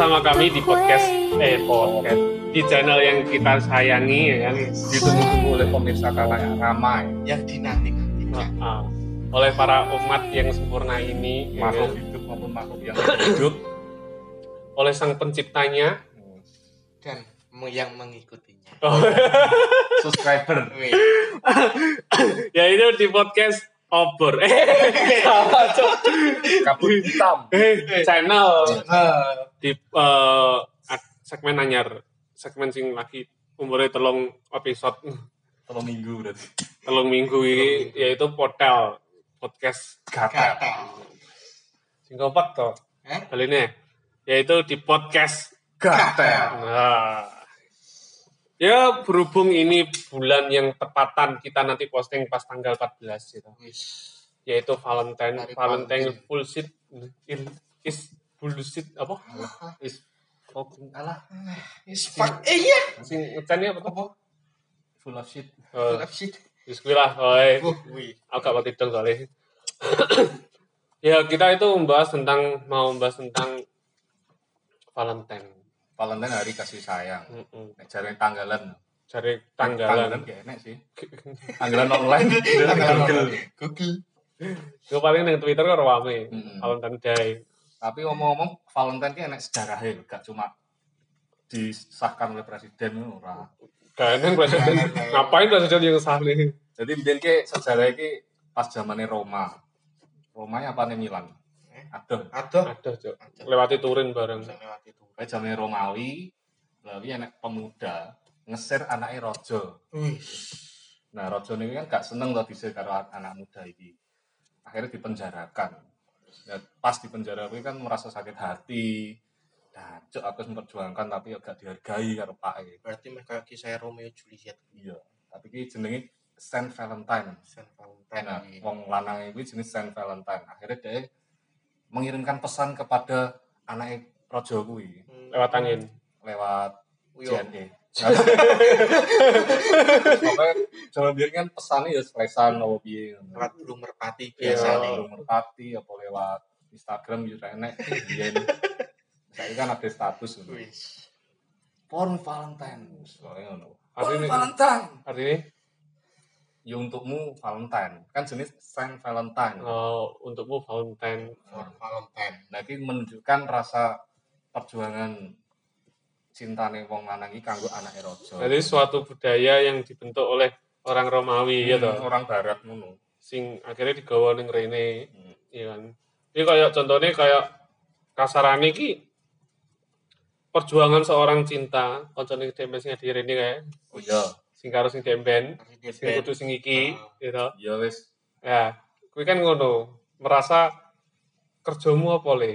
bersama kami di podcast eh podcast. Di channel yang kita sayangi ya kan ditunggu-tunggu oleh pemirsa kalayak ramai yang dinanti-nantikan. Ah, oleh para umat yang sempurna ini ya makhluk kan? hidup maupun makhluk yang hidup. Oleh sang penciptanya. Dan yang mengikutinya. Oh, subscriber. Ya itu di podcast obor. Eh salah cok kabut hitam. Eh channel. Eh, di eh, ad- segmen anyar. Segmen sing lagi umurnya telung episode. Telung minggu berarti. Telung minggu ini yaitu potel podcast gatel. sing kompak toh? Eh? kali ini yaitu di podcast gatel. Nah ya berhubung ini bulan yang tepatan kita nanti posting pas tanggal 14 gitu. Wis. yaitu Valentine Hari Valentine Valentine. bullshit is bullshit apa? Is fucking alah. Wis fuck eh iya. sing ngecannya apa? Tuh full of shit. Eh, Fuck shit. wis kuwi lah oi. Wuh, wih. aku gak pati dong soalnya. Ya kita itu membahas tentang mau membahas tentang Valentine Valentine hari kasih sayang. Mm-mm. nek jare tanggalan. Cari tanggalan. tanggalan gak enak sih. Tanggalan online. Tanggalan Google. Google. gue paling nang Twitter kan rame Mm-mm. Valentine Day. Tapi ngomong-ngomong Valentine ki enak sejarahnya gak cuma disahkan oleh presiden ora. Gak enak presiden. Ngapain presiden yang saleh jadi mbiyen ki sejarahnya ki pas zamannya Roma. Roma apa nih Milan Aduh Ada. ada cok Ada. lewati Turin bareng Bisa lewat itu. kayak zamannya Romawi lalu anak pemuda ngeser anaknya rojo Wih. nah rojo ini kan gak seneng loh disir karo anak muda ini akhirnya dipenjarakan dan pas dipenjara ini kan merasa sakit hati dan cok aku memperjuangkan tapi agak dihargai karo pak Berarti mereka kisah Romeo Juliet. iya tapi ini jenenge Saint Valentine Saint Valentine. nah wong lanang ini jenis Saint Valentine akhirnya dia mengirimkan pesan kepada anaknya rojo kuwi Hmm. lewat angin lewat JNE Pokoknya biar kan pesannya ya seklesan apa piye. Lewat burung merpati Iya. biasa nih. Burung merpati apa lewat Instagram gitu enek biyen. Saya kan ada status ngono. Porn Valentine. Artinya Valentine. artinya Ya untukmu Valentine. Kan jenis Saint Valentine. oh, untukmu Valentine For Valentine. Nah, ini menunjukkan rasa perjuangan cintane wong lanang iki kanggo anake raja. jadi suatu budaya yang dibentuk oleh orang Romawi ya Hmm, toh orang barat ngono. sing akhirnya digawa ning rene Hmm. iya kan ini kayak contohnya kayak kasarane ki perjuangan seorang cinta koncone demben sing di rene kayak Oh iya. Sing karo sing demben sing kudu sing iki Ah. gitu. Ya wis. ya kuwi kan ngono merasa kerjamu apa le?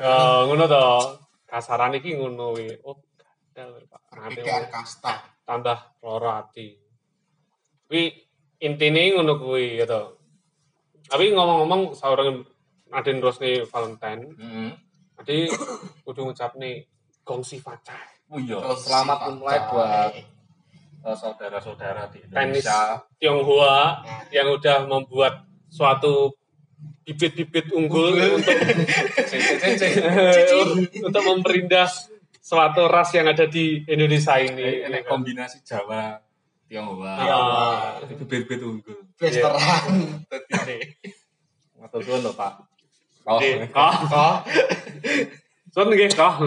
Ya ngono toh kasaran iki ngono wi. Oh kadal Pak. Perbedaan kasta. tambah loro ati. Kuwi intine ngono kuwi gitu tapi ngomong-ngomong seorang Aden Rosni Valentine Heeh. tadi kudu ngucap nih gongsi faca Oh iya, selamat memulai buat saudara-saudara di tenis Indonesia. Tionghoa Nah, yang udah membuat suatu bibit-bibit unggul untuk untuk memperindah suatu ras yang ada di Indonesia ini. Ini kombinasi Jawa Tionghoa. Ah. Itu bibit unggul. Tadi nih. Atau tuan lho, Pak. Oh, Oke, kah? Kok? Son nggih kah?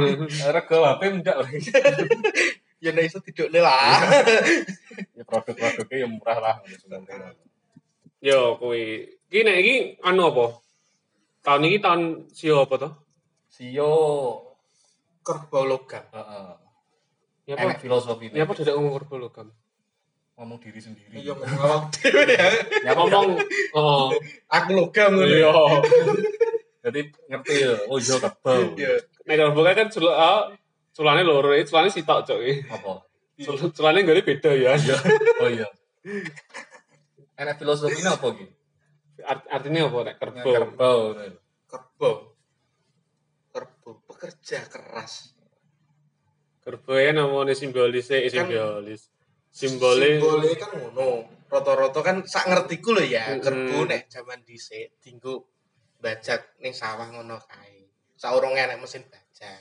rego HP enggak. Ya nek iso tidukne lah. Ya produk-produknya yang murah lah. Yo kuwi. Iki nek iki anu apa? Tahun ini tahun sio apa toh? Sio Kerbau logam. heeh. Ya Enak apa? filosofi Ya apa dadak ngomong kerbau logam? ngomong diri sendiri. Iya ngomong awak dhewe ya. Ya ngomong oh Aku logam ngono. iya. jadi ngerti ya. Oh iya kerbau. Iya. Nek kerbau kan cul ah, culane loro, eh, culane sitok cok. eh. Apa? Culane gak beda ya. Iya. Oh iya. Enak filosofinya apa gitu? Art- artinya apa nek kerbau? Kerbau. Kerbau. Kerbau pekerja keras. Kerbau ya namanya simbolisnya, eh, Kan- simbolis. Simbolnya Simbole kan ngono. Rata-rata kan sak ngertiku lho ya, Mm-mm. kerbau nek jaman dhisik dinggo bajak ning sawah ngono kae. Saurunge enek mesin bajak.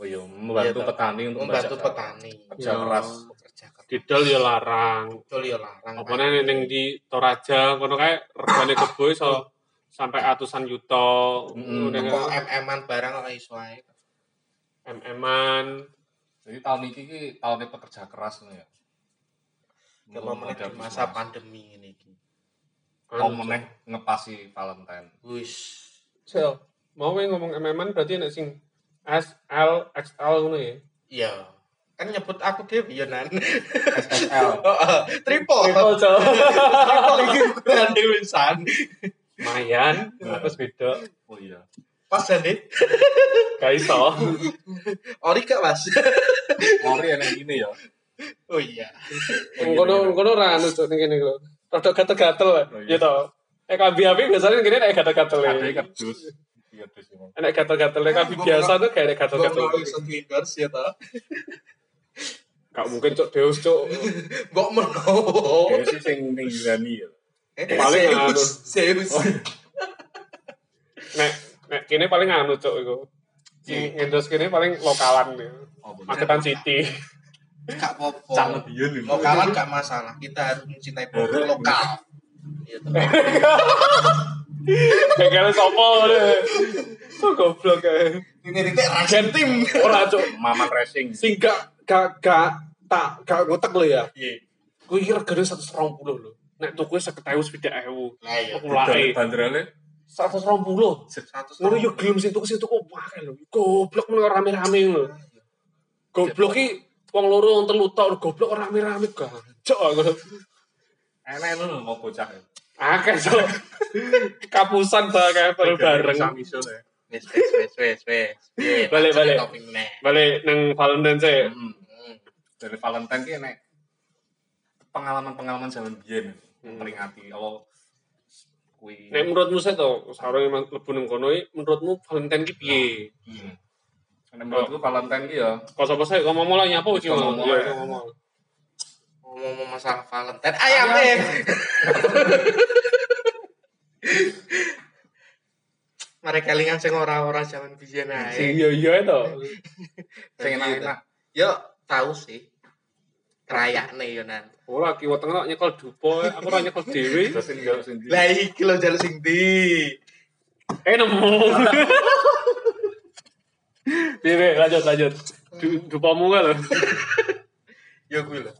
Oh iya, membantu Iya, petani untuk membantu petani kerja Iya. keras. Didol ya larang. betul ya larang Apa nih ning di Toraja kono kae regane kebo iso sampai atusan yuta. Mm, kok MM-an barang kok iso ae MM-an. Jadi tahun ini ki tahunnya pekerja keras nih ya. kalau meneh di Menghadapi masa pandemi ini iki Mau Anu, meneh ngepasi Valentine. wis Cel, mau ngomong MM-an berarti nek sing S, L, XL ngono ya. iya kan nyebut aku dhewe ya nan SSL. Heeh, triple Triple, Cel. triple iki ukuran dhewe san Lumayan, terus beda. Oh iya. pas jane Gak iso. ori gak mas Ori yang ini ya. oh iya Ngono ngono ora anu cuk ning kene lho. Rada gatel-gatel lah. Oh, iya. Ya toh. Eh kambi api biasanya gini nek gatel-gatel. Ada kerdus. Iya dus emang. Nek gatel-gatel kami biasa tuh kayak gatel-gatel. Mau endorse ya ta Gak mungkin cuk Deus cuk. mbok menawa Dia sih sing ning Yunani ya. Eh, Paling anu. Zeus Zeus Nek nek kene paling anu cuk iku. Sing endorse kene paling lokalan ya. Oh. Magetan City. gak apa-apa ini. lokalan gak masalah kita harus mencintai produk lokal gitu Kayak sopo deh. Cuk goblok kae. ini titik racing tim Ora cuk. Maman Racing. Sing gak gak gak tak gak ngotek lho ya. iya Kuwi kira regane 120 lho. Nek tuku 50.000 swidak ewu. lah iya Mulai Banderane 120. satu Ngono yo gelem sing tuku sing tuku wae lho. Goblok men rame-rame lho. Goblok ki wong loro wong telu tok goblok rame-rame gajok ngono. enak lu mau bocah. Akeh so. Kapusan ba kayak bareng. Samiso ya. wes wes wes wes wes Balik, balik. Balik nang Valentine sih. Hmm. Hmm. Dari Valentine ki nek pengalaman-pengalaman zaman biyen Hmm. memperingati Allah kuwi. Nek menurutmu sih to, sareng emang mlebu ning kono menurutmu Valentine ki piye? Hmm. Nek menurutku Valentine ki ya Kok sapa sih ngomong mulai nyapa iki Ngomong ngomong. masalah Valentine ayam nih mereka lingan sing ora-ora zaman biyen ae Iya iya to. sing enak-enak. yo tahu sih kerayakne yo nan Ora kiwa tengah nyekel dupo, aku ora nyekel dhewe. Terus sing njaluk sing lah iki lho jaluk sing ndi Eh nemu. Piye lanjut lanjut. Du- Dupamu kan lho. yo kuwi lho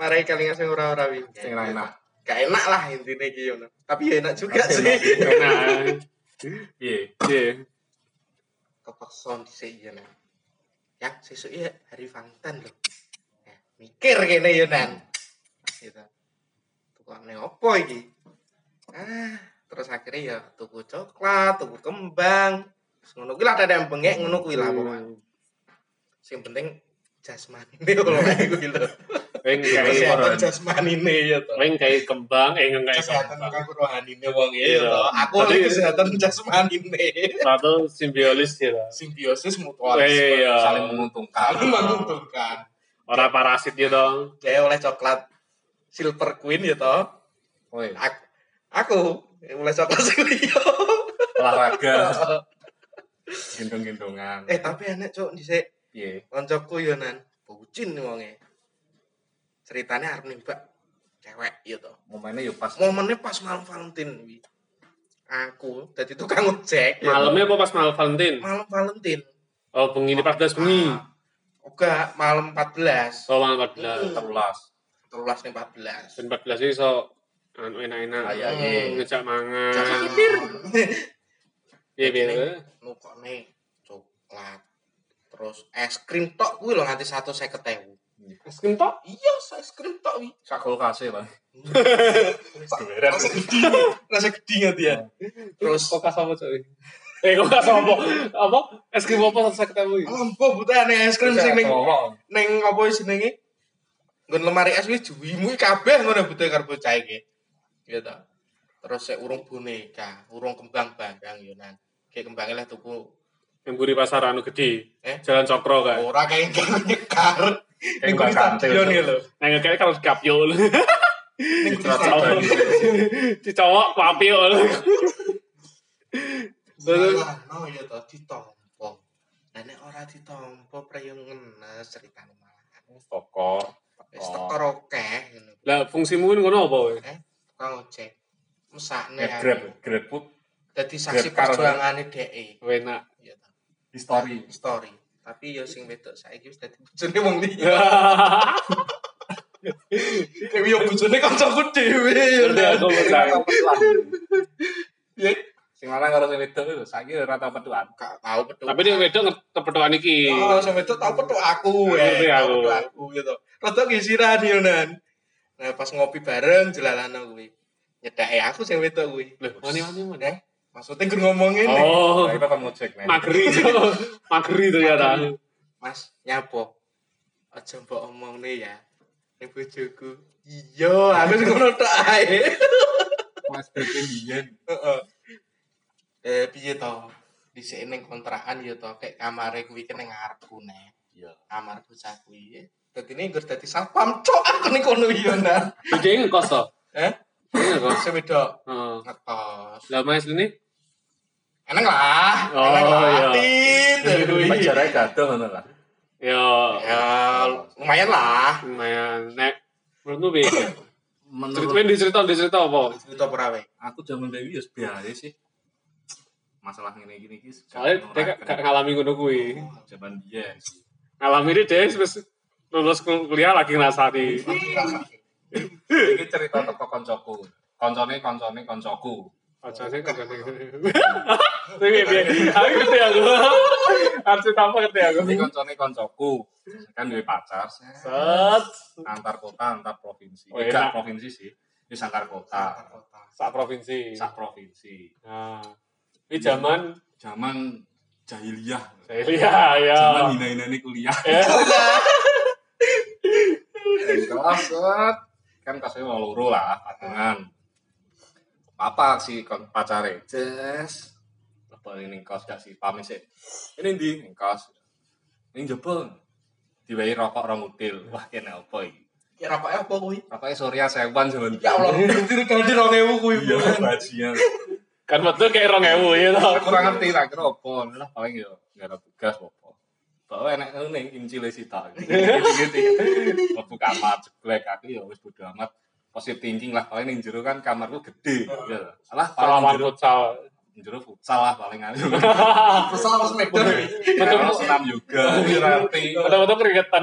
mereka lingan sing ora-ora wi. Sing enak-enak. gak enak. Lah intinya iki yo Nan. tapi ya enak juga sih. Enak. Piye? Piye? kepekson dhisik ya ya sesuk ya hari Valentine lho. Ya, mikir kene yo nan gitu. Tukane opo iki? Ah terus akhirnya ya tuku coklat tuku kembang. Terus ngono kuwi lah ada yang bengek ngono kuwi lah pokoknya. Sing penting jasmani lho lho Weng kayak jasmani ne ya to weng kayak kembang, eh kayak kesehatan kembang. kanggo rohani ne wong ya Iya. to aku lagi kesehatan jasmani ne Satu simbiosis ya. simbiosis Eh, mutualisme Iya. Saling menguntungkan. saling menguntungkan Ora parasit ya dong. saya oleh coklat silver queen ya toh aku, aku oleh coklat Silio olahraga. Gendong-gendongan. eh tapi enak cok di Piye? koncoku yo nan bucin nih wonge ceritanya arep nembak cewek ya toh Momennya yo pas. momennya pas malam Valentine aku jadi tukang ojek ya Malamnya apa pas malam Valentine? malam Valentine Oh, bengi 14 bengi. Ah, Oga, malam 14 Oh, malam 14. Terulas. terulas nih 14 Dan 14 itu so anu enak-enak. Kayak Hmm. ini. Ngejak mangan. Jangan kitir. Iya, iya. nukokne coklat terus es krim tok kuwi lho nganti 150.000 Es krim tok? iya es krim tok wi Sak kulkase lah. rasa gede rasa gede ya terus kok kasih apa cuy? Eh, kok kasih apa? Apa? Es krim apa saya ketemu? lampu butane es krim sing ning ning apa jenenge nggon lemari es wis juwimu iki kabeh ngono butuh karo bocah iki ya ta terus sik urung boneka urung kembang bandang yo nan kayak kembangnya lah tuku Yang buri pasar anu gede. Eh? Jalan Cokro kan. ora kayak kayak nyekar ning kuwi stadion ya lho kayak kalau kapyo. ning kuwi stadion Dicowok no ya toh ditompo. Lah nek ora ditampa preyung ngenes ceritane malah. Toko. Wis akeh ngono. Lah fungsimu ngono apa kowe? Tukang ojek. Mesakne Eh, Grab, Grab put Dadi saksi perjuangane dhek. Enak. Ya ta. history. Story. Tapi ya sing wedok saiki wis dadi bojone wong liya. Kayak yo bojone kancaku dhewe ya. Ngerti petuan. Ya Sing lanang karo sing wedok itu saiki rata petuan. gak tau petuk. Tapi dia wedok kepetokan iki. Oh, sampe itu tau petuk aku, Ngerti eh. aku. Tau aku gitu. Rada gisiran yo nan. Nah, pas ngopi bareng jelalana kuwi. Nyedake aku sing wedok kuwi. Loh, wani-wani mana? Maksudnya gue ngomongin nih. Oh, Nah, kita kan ngojek nih. magri Cok. Magri ternyata. Mas, nyapo. Aja mbok omongne ya. Ning bojoku. Iya, aku sing ngono tok ae. Mas BP biyen. Heeh. Eh, piye to? Dhisik ning kontrakan ya to, kayak kamare kuwi kene ngarepku nek. Iya. Kamar bocah kuwi. Dadi ini gue dadi satpam cok aku ning kono yo nan. Dia ngekos toh? Eh? Ngekos. Wedok Heeh. ngekos. Lah mas ini? Eneng lah. Oh, eneng lah. iya. Tit. Pacarnya gaduh ngono lah. Ya, Ya, lumayan lah. lumayan. Nek, menurutmu piye? Menurut Ceritain di cerita, di cerita apa? Cerita perawe. aku zaman Dewi ya biasa sih. Masalah ngene gini iki. Dia gak- gak ngalami ngono kuwi. zaman biyen sih. Ngalami ini dia wis lulus kul- kuliah lagi ngrasani. Iki cerita teko koncoku. Koncone koncone koncoku. Aja sih kan jadi. Piye piye? Aku ngerti aku. Harus apa ngerti aku. Iki koncone koncoku. Kan duwe pacar. Set. Antar kota, antar provinsi. Oh, Eh, enak. gak provinsi sih. Di antar kota. Sak provinsi. Sak provinsi. Nah. Ini zaman Zaman jahiliyah. saya lihat ya. Zaman hina-hinane kuliah. Ya. kelas set kan kelasnya mau loro lah patungan apa sih kon pacare? Jes apa ini kos gak sih? Pamit sih. Ini di ning kos. Ini jebol diwehi rokok rong util. Wah kena apa iki? Kira apa apa kuwi? rokoknya Surya sewan zaman Ya Allah, ganti ganti 2000 kuwi. iya Bu. bajingan. Kan betul kayak orang ewu ya toh. aku kurang ngerti tak kira apa? Lah paling yo gak ada tugas apa bahwa enak ngene incile sita. Gitu-gitu mlebu kamar jeblek aku ya wis bodo amat positive thinking lah paling ning jero kan kamarku gede ya salah paling jero futsal. jero futsal lah paling anu Kesal harus McDon. Betul senam yoga ngerti Betul-betul keringetan.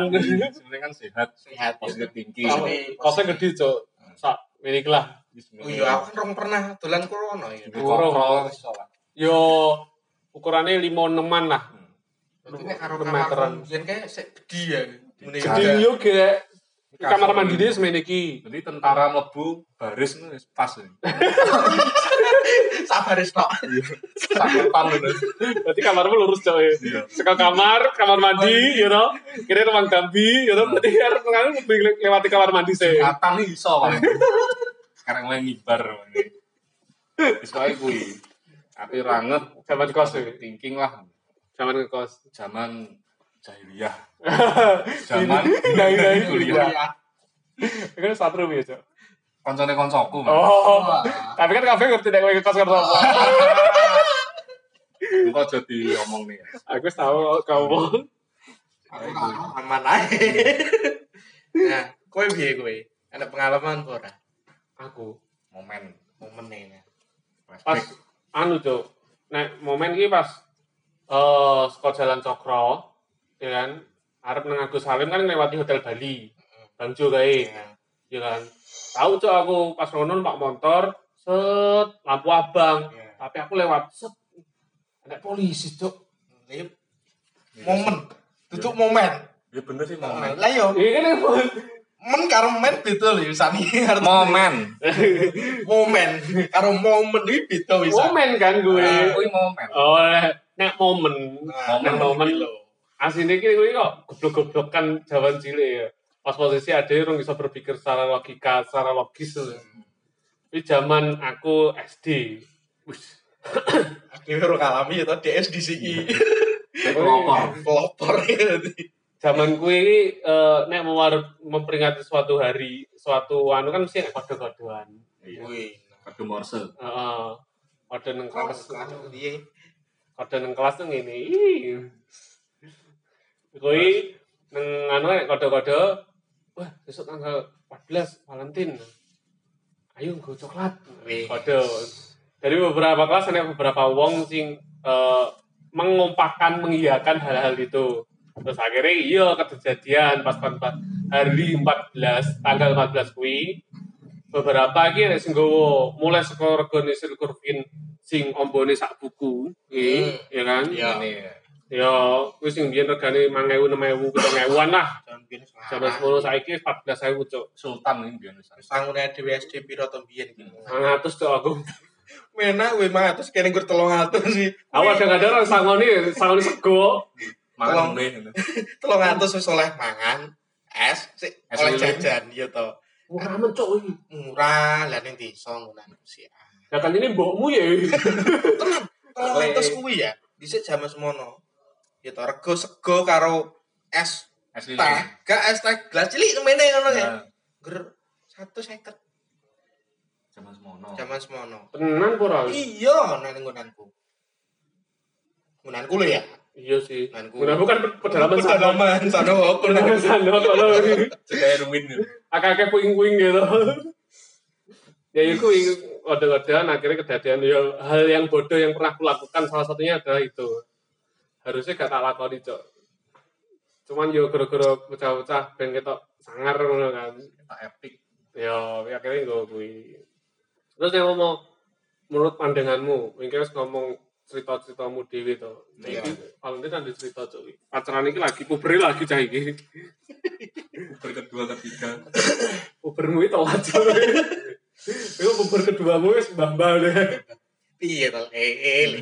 sebenarnya kan sehat Sehat. positive thinking Tapi- Kosnya gede cok. Sak milik lah. Oh iya, aku kan rong pernah dolan corona ya. lah Yo ukurannya lima eneman lah. Berarti nek karo Meteran. kamar mbiyen kayak sik gede ya. Gede juga. yo gak. Kamar mandi dia semene iki. jadi tentara mlebu baris wis pas ya. Sabar wis tok. sakupan lho Berarti kamarmu lurus cok ya. Iya. Seka kamar, kamar mandi, you know. Kira ruang gambi, you know. Berarti harus pengen lewati kamar mandi sih. Atan nih iso. Sekarang mulai ngibar. Wis wae kuwi. Tapi ranget Zaman kos ya. thinking lah. Zaman kos. Zaman jahiliyah. Zaman Hina-hina kuliah. Kan satu ya cok. Koncone koncoku. Oh. Tapi kan kafe ngerti nek kowe kos karo apa. Engko aja diomong nih. Aku wis tahu kamu. Aku aman ae. Nah, kowe piye kowe? Ada pengalaman apa ora? Aku Momen. Momen ini. pas Flashback. anu cok. Nek momen iki pas eh saka jalan Cokro, ya kan. Arep nang Agus Salim kan lewati Hotel Bali. Bang Jo kae. Iya. ya kan tahu cok aku pas ngono pak motor set lampu abang Iya. tapi aku lewat set ada polisi cok Ini momen. Duduk momen. Ya bener sih momen. Lah yo, ini kan men karo men beda lho Sani. Momen. Momen karo momen iki beda wis. momen kan gue Ah. Kuwi momen. oh nek momen Nah, nek momen lho. Aslinya iki gue kok goblok-goblok kan jaman cilik ya pas posisi ada yang bisa berpikir secara logika secara logis. Ini zaman aku SD Wis. Dhewe ora ngalami ya to DS di siki. Pelopor. Pelopor ya dadi. zaman kue ini eh, nek mewar memperingati suatu hari suatu anu kan mesti nek kode-kodean Iya. Wih. Kado Morse. Heeh. kode neng kelas Kado piye? kode neng kelas tuh ngene ih Kuwi nang anu kode-kode wah besok tanggal 14 Valentine. Ayo nggo coklat. Kode. Dari beberapa kelas ada beberapa wong sing eh, mengumpahkan mengiyakan hal-hal itu. Terus akhirnya iya kejadian pas pas pas hari 14 tanggal 14 kuwi beberapa iki nek sing mulai saka regane Silkurvin sing ombone sak buku Hmm. ya kan Iya. Ya kuwi sing biyen regane 5000 6000 7000-an lah biyen Zaman 10 saiki 14.000 cuk. Sultan ini biar misalnya. Sangune dhewe SD piro to biyen iki. 100 cuk aku. Menak weh mah terus kene gur 300 sih. Aku kadang-kadang orang sangoni, sangoni sego. Mangan Tolong. nih. 300 wis oleh mangan es sik oleh jajan ya to. Murah men cuk iki. Murah lah ning desa ngono sih. Ya kan ini mbokmu ya. Tenan. 300 kuwi ya. Dhisik jaman semono. Ya to rego sego karo es Es lili. teh, gak es teh gelas cilik semene ngono ya. Nah, Ger 150 Zaman semono. jaman semono. Tenan ora? Iya, nang nggonanku. Nggonanku lho ya. Iya sih. Nganku. Mudah bukan pedalaman. Pedalaman sana apa Pedalaman sana kalau Sudah ruin. akak-akak puing-puing gitu. ya itu kode-kodean akhirnya kejadian ya hal yang bodoh yang pernah kulakukan salah satunya adalah itu harusnya gak tak lakoni cok. Cuman yo gara-gara pecah-pecah ben ketok sangar ngono kan. Tak epic. ya akhirnya gue kui terus yang ngomong menurut pandanganmu mungkin harus ngomong cerita-ceritamu dewi to. Iya. ini Valentine ada cerita cuy pacaran ini lagi puber lagi cah iki. Berkedua ketiga. pubermu itu wajib itu puber keduamu wis mbah-mbah. deh Piye to? Eh, eh.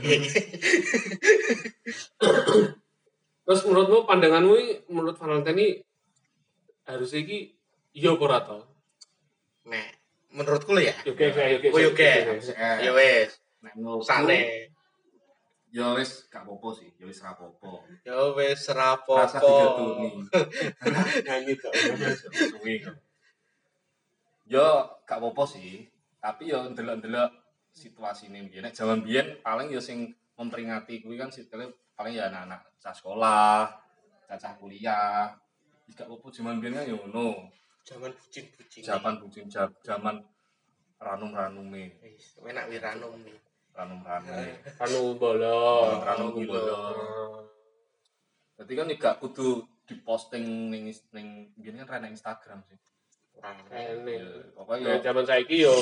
terus menurutmu pandanganmu ini, menurut Valentine ini harusnya iki iya apa ora to Nek, menurutku lho ya. yo oke yo oke Oh, yo. Ya wis, Nek menurutku, sane. Ya wis gak apa-apa sih. Ya wis ra apa-apa. Ya wis Rasa rapopo. digetuni. nyanyi to Suwi. Ya gak apa-apa sih. Tapi ya ndelok-ndelok situasi ini. Nek jaman biyen paling ya sing memperingati kuwi kan situasinya paling ya anak-anak cah sekolah, cacah kuliah. Gak apa-apa jaman biyen kan ya ngono. Jaman bucin-bucin. Jaman bucin jaman ranum-ranume, Wis, enak wiranum nih. ranum-ranume. anu bolo Ranum bolo. Jadi kan gak kudu diposting ning ning biyen kan rene Instagram sih. Kurang. Ene. Ya, pokoknya Ya, ya zaman saiki yo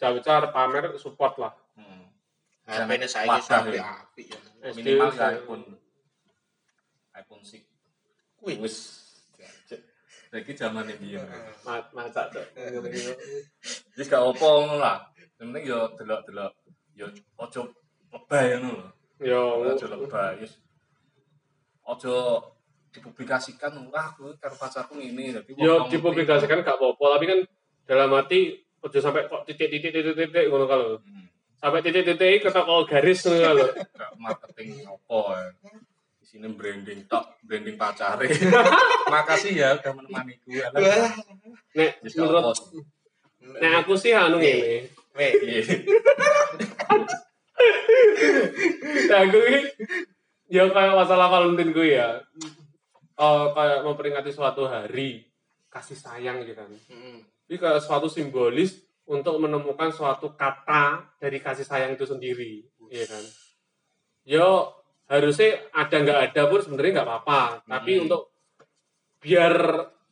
besar pamer support lah. hmm, HP-ne saiki Wadah, sampe ya. apik ya. Minimal ya iPhone iPhone 6 Kuwi. wis Lagi zaman ini ya. Ma- Macak tuh. Wis gak apa ngono lah. Yang penting yo delok-delok yo ojo lebay ngono lho. Yo, Ojo lebay. Ojo dipublikasikan wah aku karo pacarku wong yo dipublikasikan gak apa-apa, tapi kan dalam hati ojo sampai kok titik-titik titik-titik ngono kalau. gitu. Hmm, Sampai titik-titik ketok kalau garis ngono kalau. marketing apa ya. Di sini branding tok, branding pacare. Makasih ya udah menemani gue. Wah, Nek menurut nek aku sih anu ngene. Weh. Nah, ini ya kayak masalah Valentine gue ya. Eh kayak memperingati suatu hari kasih sayang gitu kan. mm, Ini kayak suatu simbolis untuk menemukan suatu kata dari kasih sayang itu sendiri, iya kan? Yo harusnya ada nggak ada pun sebenarnya nggak apa-apa, tapi Hmm. untuk biar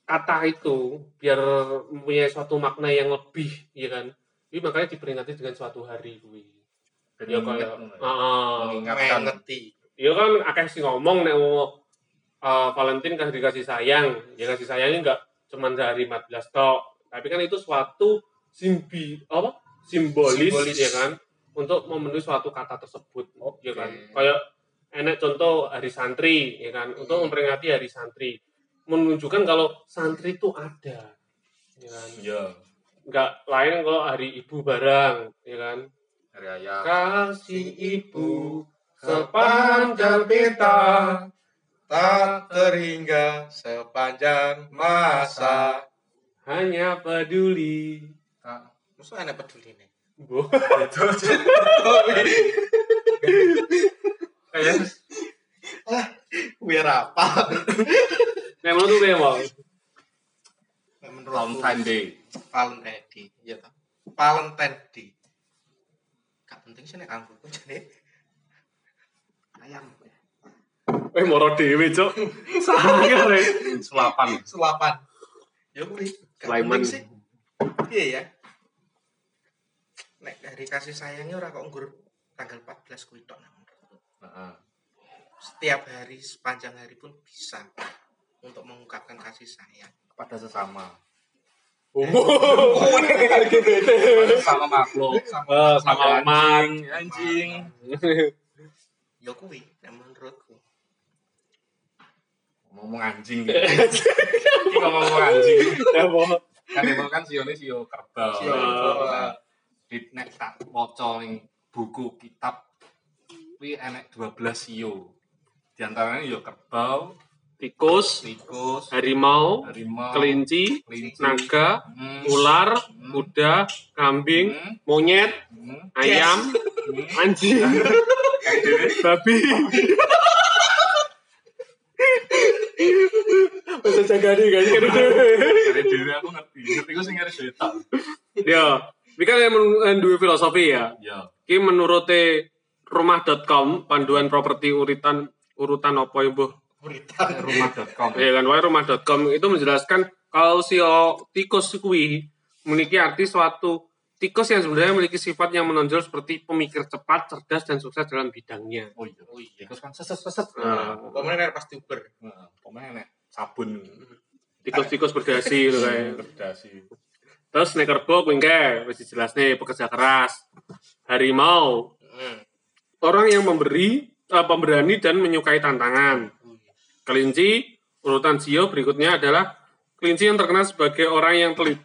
kata itu biar mempunyai suatu makna yang lebih, iya kan? Ini makanya diperingati dengan suatu hari gue. Ya kayak, ya. ah, Mengingatkan. ngerti. Iya kan akeh sing ngomong nek mau uh, Valentine kan dikasih sayang. Ya kasih sayangnya enggak cuma dari 14 tok, tapi kan itu suatu simbi apa? Simbolis, Simbolis. ya kan untuk memenuhi suatu kata tersebut, ya kan. Kayak enek contoh hari santri, ya kan, untuk Hmm. memperingati hari santri. Menunjukkan kalau santri itu ada. Ya kan. Iya, Enggak lain kalau hari ibu barang, ya kan. hari ayah. Kasih ibu sepanjang peta Tak terhingga sepanjang masa. Hanya peduli. Tak. Masa enak peduli nih. Bu. Kayak Biar apa? Nek menurut tuh? Nek menurutku Valentine Day. Valentine Day, iya toh. Valentine Day. Gak penting sih nek aku kok jane ayam Eh moro dhewe, Cuk. Sangar ya. Sulapan. sulapan. Ya kuwi. Sulaiman. Iya ya. Nek dari kasih sayangnya ora kok nggur tanggal 14 kuwi tok nah. Heeh. Setiap hari sepanjang hari pun bisa untuk mengungkapkan kasih sayang. Kepada sesama. Oh, LGBT. Sama makhluk. Eh, sama umat. Anjing. Ya kuwi menurutku. Ngomong anjing. gitu. Iki ngomong anjing. Ya. Kan itu kan sione sio kerbau. Sio Di nek tak waca ning buku kitab kuwi enek 12 sio. Di antaranya yo kerbau, Tikus, tikus, harimau, harimau, kelinci, kelinci, naga, hmm, ular, kuda, kambing, hmm, monyet, hmm, ayam, hmm. anjing, babi. Bisa jaga nih kan Dari diri aku ngerti. Ngerti gue sing ngerti cerita. Ya, ini kan yang dua filosofi ya. Ya. Ini menurut rumah.com panduan properti urutan urutan apa ya, Bu? Buritan. Rumah.com. Ya kan, wae rumah.com itu menjelaskan kalau si tikus kuwi memiliki arti suatu tikus yang sebenarnya memiliki sifat yang menonjol seperti pemikir cepat, cerdas dan sukses dalam bidangnya. Oh iya. Oh iya. Tikus kan seset seset. Nah. Pokoknya nek pas Uber. Heeh. Pokoknya enek sabun. Tikus-tikus berdasi gitu kayak. Berdasi. Terus nek kerbau kuwi engke wis dijelasne pekerja keras. Harimau, Hmm. orang yang memberi, eh, pemberani dan menyukai tantangan. Kelinci, urutan sio berikutnya adalah kelinci yang terkenal sebagai orang yang teliti,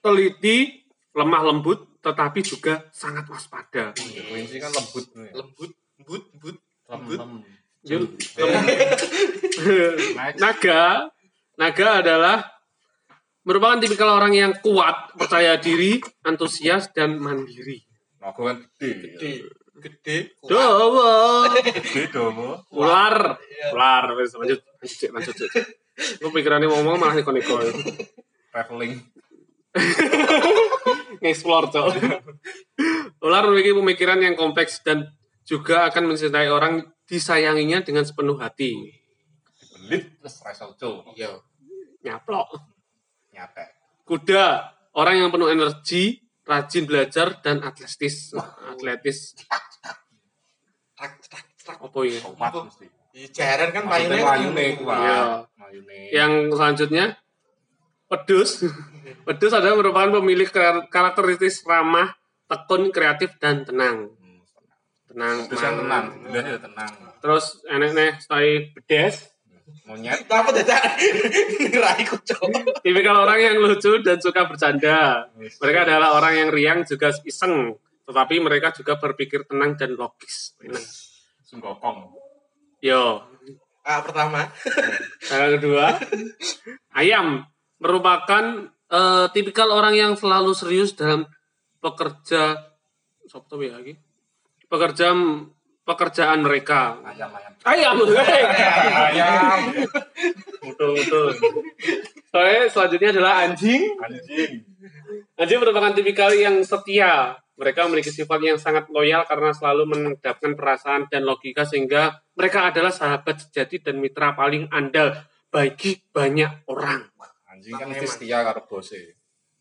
teliti lemah lembut, tetapi juga sangat waspada. Kelinci kan lembut. nih. Lembut, lembut, lembut. Lem lembut. naga, naga adalah merupakan tipikal orang yang kuat, percaya diri, antusias, dan mandiri. Naga kan gede. Gede, gede. kuat. Dowo, Gede domo. ular, ular, wes lanjut, lanjut, lanjut. Gue pikirannya ngomong malah neko-neko. Traveling. Nge-explore, Cok. Ular memiliki pemikiran yang kompleks dan juga akan mencintai orang disayanginya dengan sepenuh hati. Belit terus ucul. Iya. Nyaplok. Nyate. Kuda, orang yang penuh energi, rajin belajar, dan atletis. Atletis. Tak, tak, tak. Apa ya? Kuat mesti. Iya, jaran kan Maksudnya payungnya mayune kuat. Iya. Yang selanjutnya, pedus. Pedus adalah merupakan pemilik kar- karakteristik ramah, tekun, kreatif, dan tenang. Tenang. Tenang. Terus tenang. Bener ya tenang. Terus enek nih, stay bedes. Monyet. Apa dadak nirai kucok. Tipikal orang yang lucu dan suka bercanda. Mereka adalah orang yang riang juga iseng, tetapi mereka juga berpikir tenang dan logis. Tenang. Sunggokong. Yo, Ah, pertama. yang kedua, ayam merupakan eh, tipikal orang yang selalu serius dalam pekerja, Sopo tuh ya lagi? Pekerja pekerjaan mereka. Ayam ayam. Ayam. Ayam. betul betul. Soalnya selanjutnya adalah anjing. Anjing. Anjing merupakan tipikal yang setia. Mereka memiliki sifat yang sangat loyal karena selalu mengendapkan perasaan dan logika sehingga mereka adalah sahabat sejati dan mitra paling andal bagi banyak orang. Anjing kan Memang. mesti setia karo bose.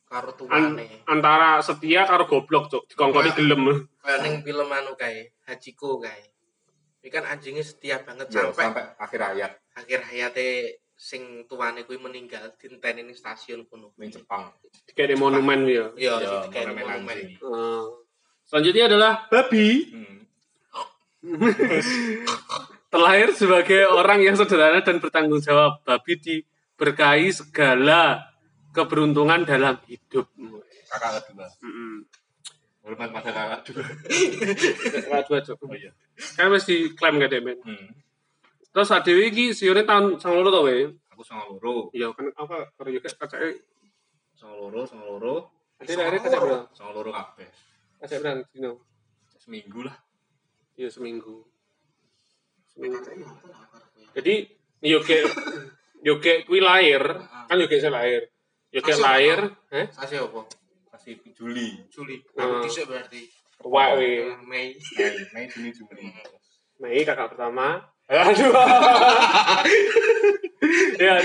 Karo An- tuane. antara setia karo goblok, Cuk. Dikongkoni gelem. Kayak ning film anu kae, Hachiko kae. Ini kan anjingnya setia banget Yo, sampai sampai akhir hayat akhir hayate sing tuane kuwi meninggal ditenteni ning stasiun kono. ning Jepang. Kayak di monumen ya. Iya, Yo, sing kayak monumen. Eh, selanjutnya adalah babi. Hmm. Terlahir sebagai orang yang sederhana dan bertanggung jawab. Babi diberkahi segala keberuntungan dalam hidup. Kakak kedua. Mm-mm. Hormat pada kakak dua. Kakak dua, Cuk. Oh iya. Kan mesti klaim gak deh, men. Hmm. Terus adewe iki sione tahun 92 to, we. Aku sama loro. Iya, kan apa karo juga kacake Sama loro, sama loro, Ade lahirnya kacake berapa? sama loro kabeh. Kacake berapa dino? Seminggu lah. Iya, seminggu. Seminggu. Jadi yoge yoge kuwi lahir, kan yoge saya lahir. Yoge Masuk lahir, eh Sasi apa? Kasih Juli. Juli. Hmm. Aku dhisik berarti. Eh, Mei. Mei, Mei, Juni, Juli. Mei kakak pertama. Aduh. ya,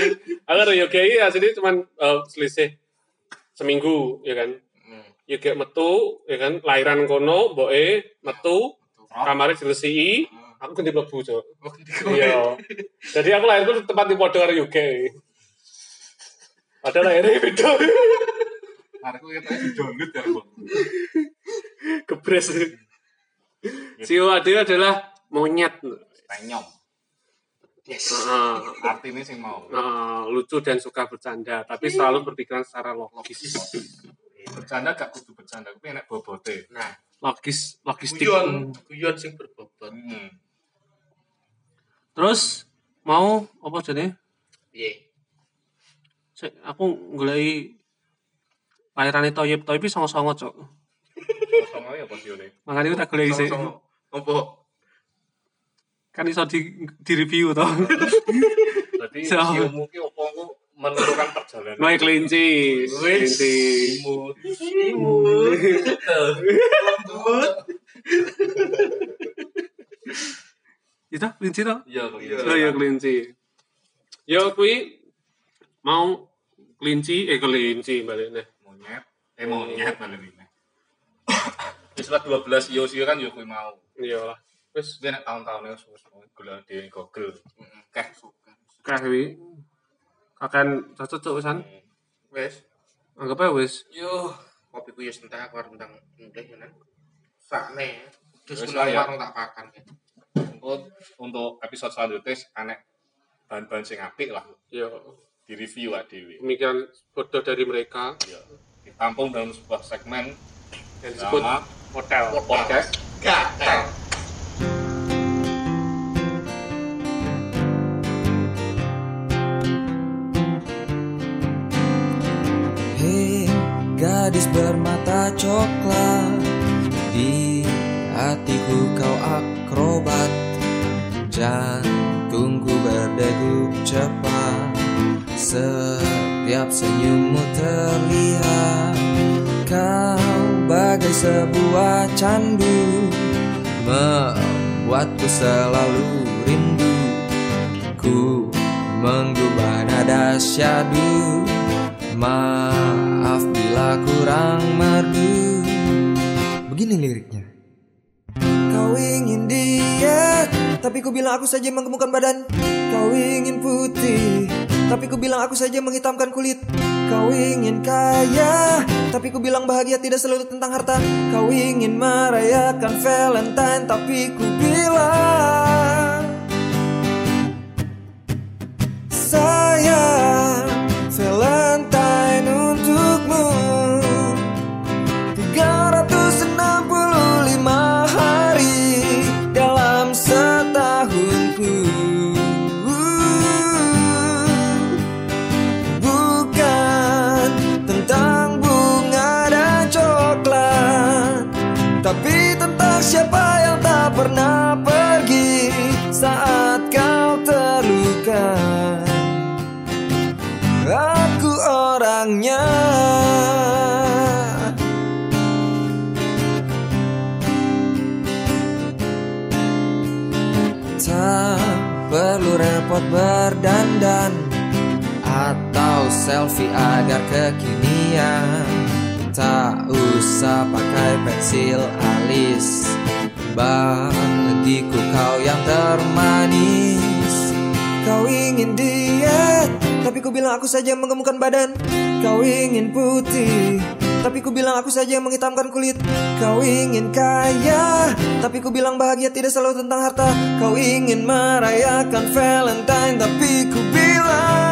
agar yoge ini asli cuman eh, selisih seminggu ya kan. Hmm. Yoge metu ya kan lahiran kono mboke metu kamare dilesiki aku ganti mlebu cok. Oh. Iya. Jadi aku lahir tuh tempat di podo karo yoge. Padahal lahirnya beda. Aku kita di download ya, Bang. Gebres. Si Ade adalah monyet. Penyom. Yes. Heeh. Artinya sing mau. Nah, lucu dan suka bercanda, tapi selalu berpikiran secara logis. Bercanda gak kudu bercanda, tapi enak bobote. Nah, Logis, logistik. guyon, guyon sing berbobot. Hmm. Terus mau apa jadi? Piye? Sik, aku goleki lahiran Toyib Toyib songo-songo, Cok. Sama ya apa sih ini? Makanya aku tak goleki sih. Apa? Kan iso di, di review toh. Berarti So. siomu ki opo menentukan perjalanan. Noe kelinci, kelinci. Imut. Imut. Itu kelinci toh? Iya, Iya. Oh ya kelinci. Ya kui mau kelinci eh kelinci balik nih. Monyet. Eh monyet ini. Wis lah 12 yo sih kan yo kuwi mau. Iya lah. Wis Wis nek tahun-tahun wis wis gula di Google. Keh suka. kahwi. Kakan cocok cok wisan. Wes. Anggap aja wis. Yo, kopi ku yo sentak aku arep ndang ndeh ya nang. Sakne. Terus Wes lah ya. warung tak pakan. Untuk untuk episode selanjutnya anek bahan-bahan sing apik lah Ya di review lah dewi. pemikiran bodoh dari mereka Ya. Ditampung dalam sebuah segmen yang disebut hotel. podcast Gatel. Hei gadis bermata coklat Di hatiku kau akrobat Jantungku berdegup cepat Setiap senyummu terlihat Kau bagai sebuah candu Membuatku selalu rindu. Ku menggubah nada syadu Maaf bila kurang merdu. Begini liriknya. Kau ingin diet Tapi ku bilang aku saja menggemukkan badan. Kau ingin putih Tapi ku bilang aku saja menghitamkan kulit. Kau ingin kaya Tapi ku bilang bahagia tidak selalu tentang harta. Kau ingin merayakan Valentine Tapi ku bilang Sayang perlu repot berdandan Atau selfie agar kekinian. Tak usah pakai pensil alis. Bagiku kau yang termanis. Kau ingin diet Tapi ku bilang aku saja menggemukkan badan. Kau ingin putih Tapi ku bilang aku saja yang menghitamkan kulit. Kau ingin kaya Tapi ku bilang bahagia tidak selalu tentang harta. Kau ingin merayakan Valentine Tapi ku bilang